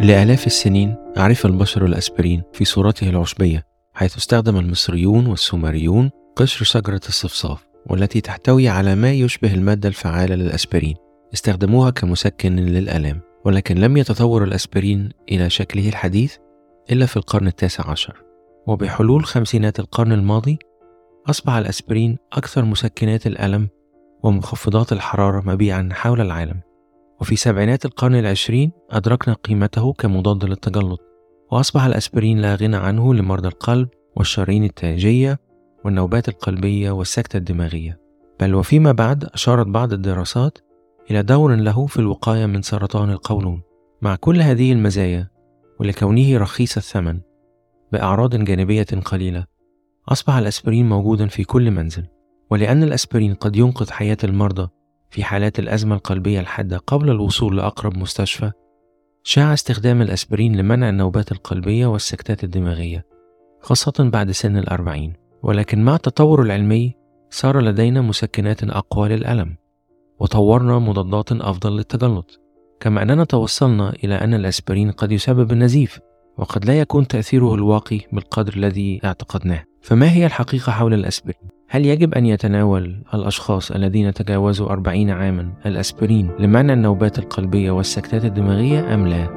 لآلاف السنين عرف البشر الأسبرين في صورته العشبية حيث استخدم المصريون والسومريون قشر شجرة الصفصاف والتي تحتوي على ما يشبه المادة الفعالة للأسبرين. استخدموها كمسكن للآلام ولكن لم يتطور الأسبرين إلى شكله الحديث إلا في القرن التاسع عشر. وبحلول خمسينات القرن الماضي أصبح الأسبرين أكثر مسكنات الألم ومخفضات الحرارة مبيعا حول العالم. وفي سبعينات القرن العشرين أدركنا قيمته كمضاد للتجلط وأصبح الأسبرين لا غنى عنه لمرضى القلب والشرايين التاجية والنوبات القلبية والسكتة الدماغية. بل وفيما بعد أشارت بعض الدراسات إلى دور له في الوقاية من سرطان القولون. مع كل هذه المزايا ولكونه رخيص الثمن بأعراض جانبية قليلة أصبح الأسبرين موجودا في كل منزل. ولأن الأسبرين قد ينقذ حياة المرضى في حالات الأزمة القلبية الحادة قبل الوصول لأقرب مستشفى شاع استخدام الأسبرين لمنع النوبات القلبية والسكتات الدماغية خاصة بعد سن الأربعين. ولكن مع التطور العلمي صار لدينا مسكنات أقوى للألم وطورنا مضادات أفضل للتجلط. كما أننا توصلنا إلى أن الأسبرين قد يسبب النزيف وقد لا يكون تأثيره الواقي بالقدر الذي اعتقدناه. فما هي الحقيقة حول الأسبرين؟ هل يجب أن يتناول الأشخاص الذين تجاوزوا 40 عاما الأسبرين لمنع النوبات القلبية والسكتات الدماغية أم لا؟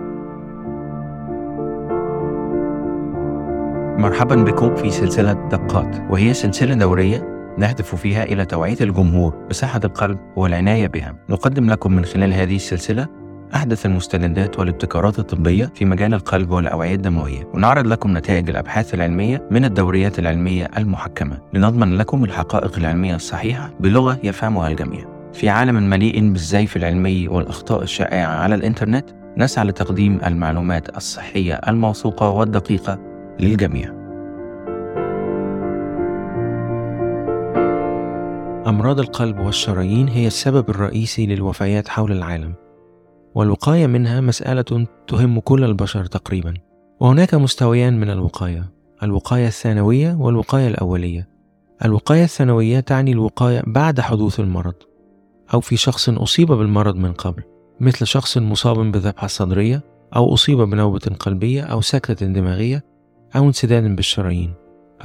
مرحبا بكم في سلسلة دقات وهي سلسلة دورية نهدف فيها إلى توعية الجمهور بصحة القلب والعناية بها نقدم لكم من خلال هذه السلسلة أحدث المستندات والابتكارات الطبية في مجال القلب والأوعية الدموية ونعرض لكم نتائج الأبحاث العلمية من الدوريات العلمية المحكمة. لنضمن لكم الحقائق العلمية الصحيحة بلغة يفهمها الجميع. في عالم مليء بالزيف العلمي والأخطاء الشائعة على الإنترنت نسعى لتقديم المعلومات الصحية الموثوقة والدقيقة للجميع. أمراض القلب والشرايين هي السبب الرئيسي للوفيات حول العالم. والوقاية منها مسألة تهم كل البشر تقريبا. وهناك مستويان من الوقاية الوقاية الثانوية والوقاية الأولية. الوقاية الثانوية تعني الوقاية بعد حدوث المرض أو في شخص أصيب بالمرض من قبل مثل شخص مصاب بالذبحة الصدرية أو أصيب بنوبة قلبية أو سكتة دماغية أو انسداد بالشرايين.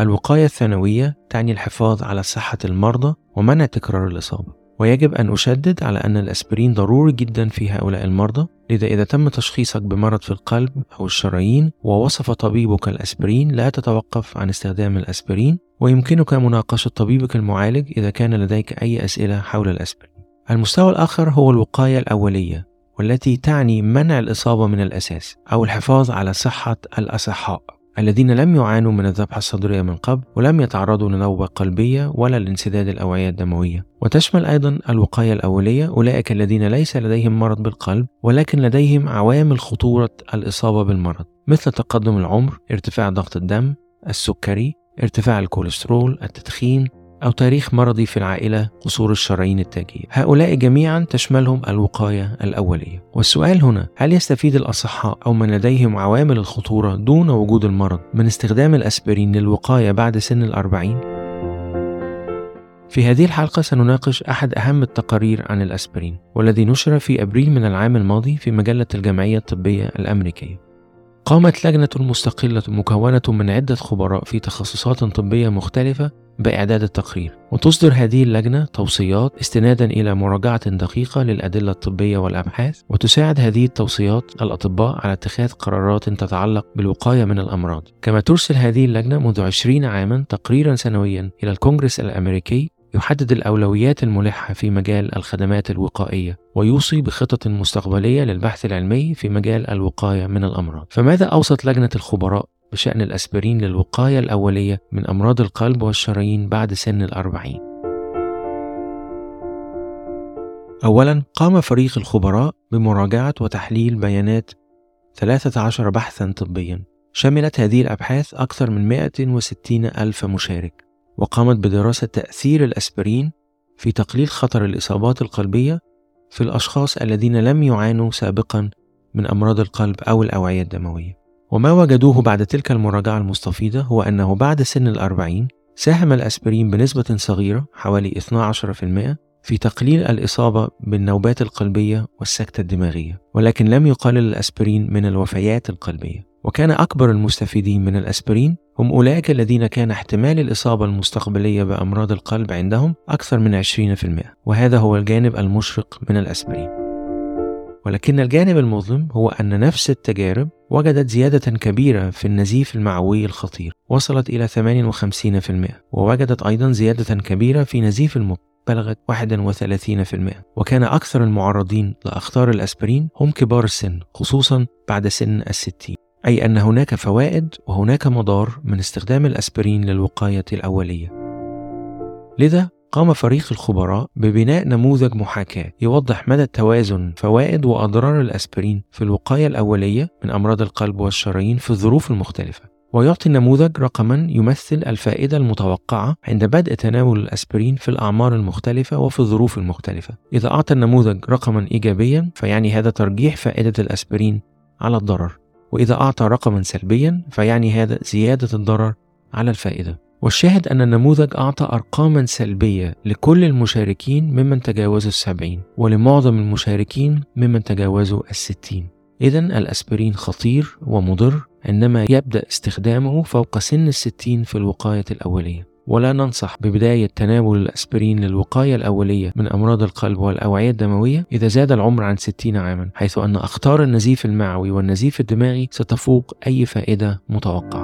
الوقاية الثانوية تعني الحفاظ على صحة المرضى ومنع تكرار الإصابة. ويجب أن أشدد على أن الأسبرين ضروري جدا في هؤلاء المرضى لذا إذا تم تشخيصك بمرض في القلب أو الشرايين ووصف طبيبك الأسبرين لا تتوقف عن استخدام الأسبرين ويمكنك مناقشة طبيبك المعالج إذا كان لديك أي أسئلة حول الأسبرين. المستوى الآخر هو الوقاية الأولية والتي تعني منع الإصابة من الأساس أو الحفاظ على صحة الأصحاء. الذين لم يعانوا من الذبحة الصدرية من قبل ولم يتعرضوا لنوبة قلبية ولا لانسداد الأوعية الدموية. وتشمل أيضا الوقاية الأولية أولئك الذين ليس لديهم مرض بالقلب ولكن لديهم عوامل خطورة الإصابة بالمرض مثل تقدم العمر ارتفاع ضغط الدم السكري ارتفاع الكوليسترول التدخين أو تاريخ مرضي في العائلة قصور الشرايين التاجية. هؤلاء جميعا تشملهم الوقاية الأولية. والسؤال هنا هل يستفيد الأصحاء أو من لديهم عوامل الخطورة دون وجود المرض من استخدام الأسبرين للوقاية بعد سن الأربعين؟ في هذه الحلقة سنناقش أحد أهم التقارير عن الأسبرين والذي نشر في أبريل من العام الماضي في مجلة الجمعية الطبية الأمريكية. قامت لجنة مستقلة مكونة من عدة خبراء في تخصصات طبية مختلفة بإعداد التقرير وتصدر هذه اللجنة توصيات استنادا إلى مراجعة دقيقة للأدلة الطبية والأبحاث وتساعد هذه التوصيات الأطباء على اتخاذ قرارات تتعلق بالوقاية من الأمراض. كما ترسل هذه اللجنة منذ 20 عاما تقريرا سنويا إلى الكونغرس الأمريكي يحدد الأولويات الملحة في مجال الخدمات الوقائية ويوصي بخطط مستقبلية للبحث العلمي في مجال الوقاية من الأمراض. فماذا أوصت لجنة الخبراء؟ بشأن الأسبرين للوقاية الأولية من أمراض القلب والشرايين بعد سن الأربعين. أولا قام فريق الخبراء بمراجعة وتحليل بيانات 13 بحثا طبيا. شملت هذه الأبحاث أكثر من 160 ألف مشارك وقامت بدراسة تأثير الأسبرين في تقليل خطر الإصابات القلبية في الأشخاص الذين لم يعانوا سابقا من أمراض القلب أو الأوعية الدموية. وما وجدوه بعد تلك المراجعة المستفيضة هو أنه بعد سن الأربعين ساهم الأسبرين بنسبة صغيرة حوالي 12% في تقليل الإصابة بالنوبات القلبية والسكتة الدماغية ولكن لم يقلل الأسبرين من الوفيات القلبية. وكان أكبر المستفيدين من الأسبرين هم أولئك الذين كان احتمال الإصابة المستقبلية بأمراض القلب عندهم أكثر من 20% وهذا هو الجانب المشرق من الأسبرين. ولكن الجانب المظلم هو أن نفس التجارب وجدت زيادة كبيرة في النزيف المعوي الخطير وصلت إلى 58% ووجدت أيضا زيادة كبيرة في نزيف المخ بلغت 31% وكان أكثر المعرضين لأخطار الأسبرين هم كبار السن خصوصا بعد سن الستين. أي أن هناك فوائد وهناك مضار من استخدام الأسبرين للوقاية الأولية. لذا قام فريق الخبراء ببناء نموذج محاكاة يوضح مدى توازن فوائد وأضرار الأسبرين في الوقاية الأولية من أمراض القلب والشرايين في الظروف المختلفة. ويعطي النموذج رقما يمثل الفائدة المتوقعة عند بدء تناول الأسبرين في الأعمار المختلفة وفي الظروف المختلفة. إذا أعطى النموذج رقما إيجابيا فيعني هذا ترجيح فائدة الأسبرين على الضرر. وإذا أعطى رقما سلبيا فيعني هذا زيادة الضرر على الفائدة. والشاهد أن النموذج أعطى أرقاما سلبية لكل المشاركين ممن تجاوزوا السبعين ولمعظم المشاركين ممن تجاوزوا الستين. إذا الأسبرين خطير ومضر عندما يبدأ استخدامه فوق سن الستين في الوقاية الأولية. ولا ننصح ببداية تناول الأسبرين للوقاية الأولية من أمراض القلب والأوعية الدموية إذا زاد العمر عن 60 عاما حيث أن أخطار النزيف المعوي والنزيف الدماغي ستفوق أي فائدة متوقعة.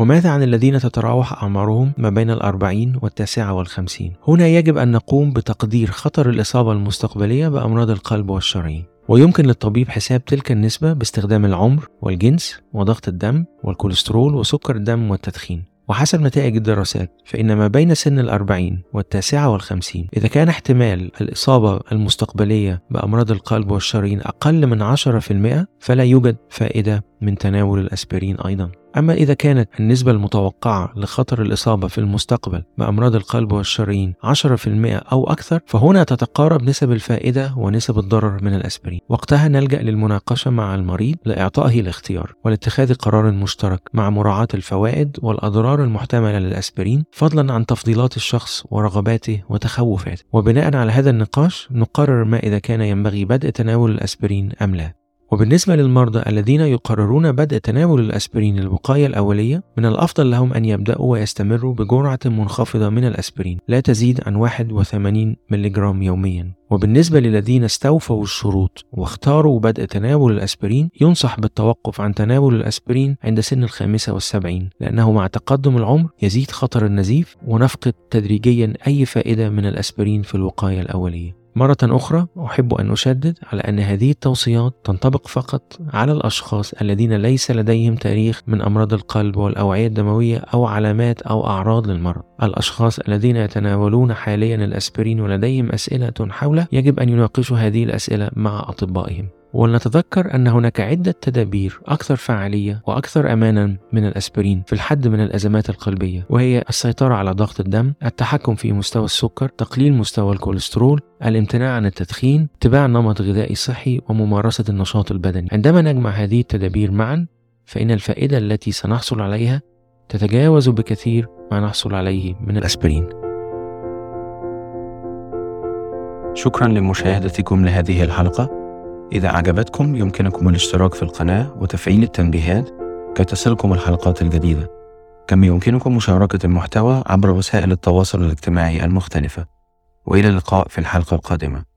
وماذا عن الذين تتراوح أعمارهم ما بين الأربعين والتاسعة والخمسين؟ هنا يجب أن نقوم بتقدير خطر الإصابة المستقبلية بأمراض القلب والشرايين. ويمكن للطبيب حساب تلك النسبة باستخدام العمر والجنس وضغط الدم والكوليسترول وسكر الدم والتدخين. وحسب نتائج الدراسات فإن ما بين سن الأربعين والتاسعة والخمسين إذا كان احتمال الإصابة المستقبلية بأمراض القلب والشرايين أقل من 10% فلا يوجد فائدة من تناول الأسبرين أيضا. أما إذا كانت النسبة المتوقعة لخطر الإصابة في المستقبل بأمراض القلب والشرايين 10% أو أكثر فهنا تتقارب نسب الفائدة ونسب الضرر من الأسبرين. وقتها نلجأ للمناقشة مع المريض لإعطائه الاختيار ولاتخاذ قرار مشترك مع مراعاة الفوائد والأضرار المحتملة للأسبرين فضلا عن تفضيلات الشخص ورغباته وتخوفاته. وبناء على هذا النقاش نقرر ما إذا كان ينبغي بدء تناول الأسبرين أم لا. وبالنسبة للمرضى الذين يقررون بدء تناول الأسبرين للوقاية الأولية من الأفضل لهم أن يبدأوا ويستمروا بجرعة منخفضة من الأسبرين لا تزيد عن 81 ملغ يوميا. وبالنسبة للذين استوفوا الشروط واختاروا بدء تناول الأسبرين ينصح بالتوقف عن تناول الأسبرين عند سن الخامسة والسبعين لأنه مع تقدم العمر يزيد خطر النزيف ونفقد تدريجيا أي فائدة من الأسبرين في الوقاية الأولية. مرة أخرى أحب أن أشدد على أن هذه التوصيات تنطبق فقط على الأشخاص الذين ليس لديهم تاريخ من أمراض القلب والأوعية الدموية أو علامات أو أعراض للمرض. الأشخاص الذين يتناولون حاليا الأسبرين ولديهم أسئلة حوله يجب أن يناقشوا هذه الأسئلة مع أطبائهم. ولنتذكر أن هناك عدة تدابير أكثر فعالية وأكثر أمانا من الأسبرين في الحد من الأزمات القلبية وهي السيطرة على ضغط الدم التحكم في مستوى السكر تقليل مستوى الكوليسترول الامتناع عن التدخين اتباع نمط غذائي صحي وممارسة النشاط البدني. عندما نجمع هذه التدابير معا فإن الفائدة التي سنحصل عليها تتجاوز بكثير ما نحصل عليه من الأسبرين. شكرا لمشاهدتكم لهذه الحلقة. إذا أعجبتكم يمكنكم الاشتراك في القناة وتفعيل التنبيهات كي تصلكم الحلقات الجديدة. كما يمكنكم مشاركة المحتوى عبر وسائل التواصل الاجتماعي المختلفة. وإلى اللقاء في الحلقة القادمة.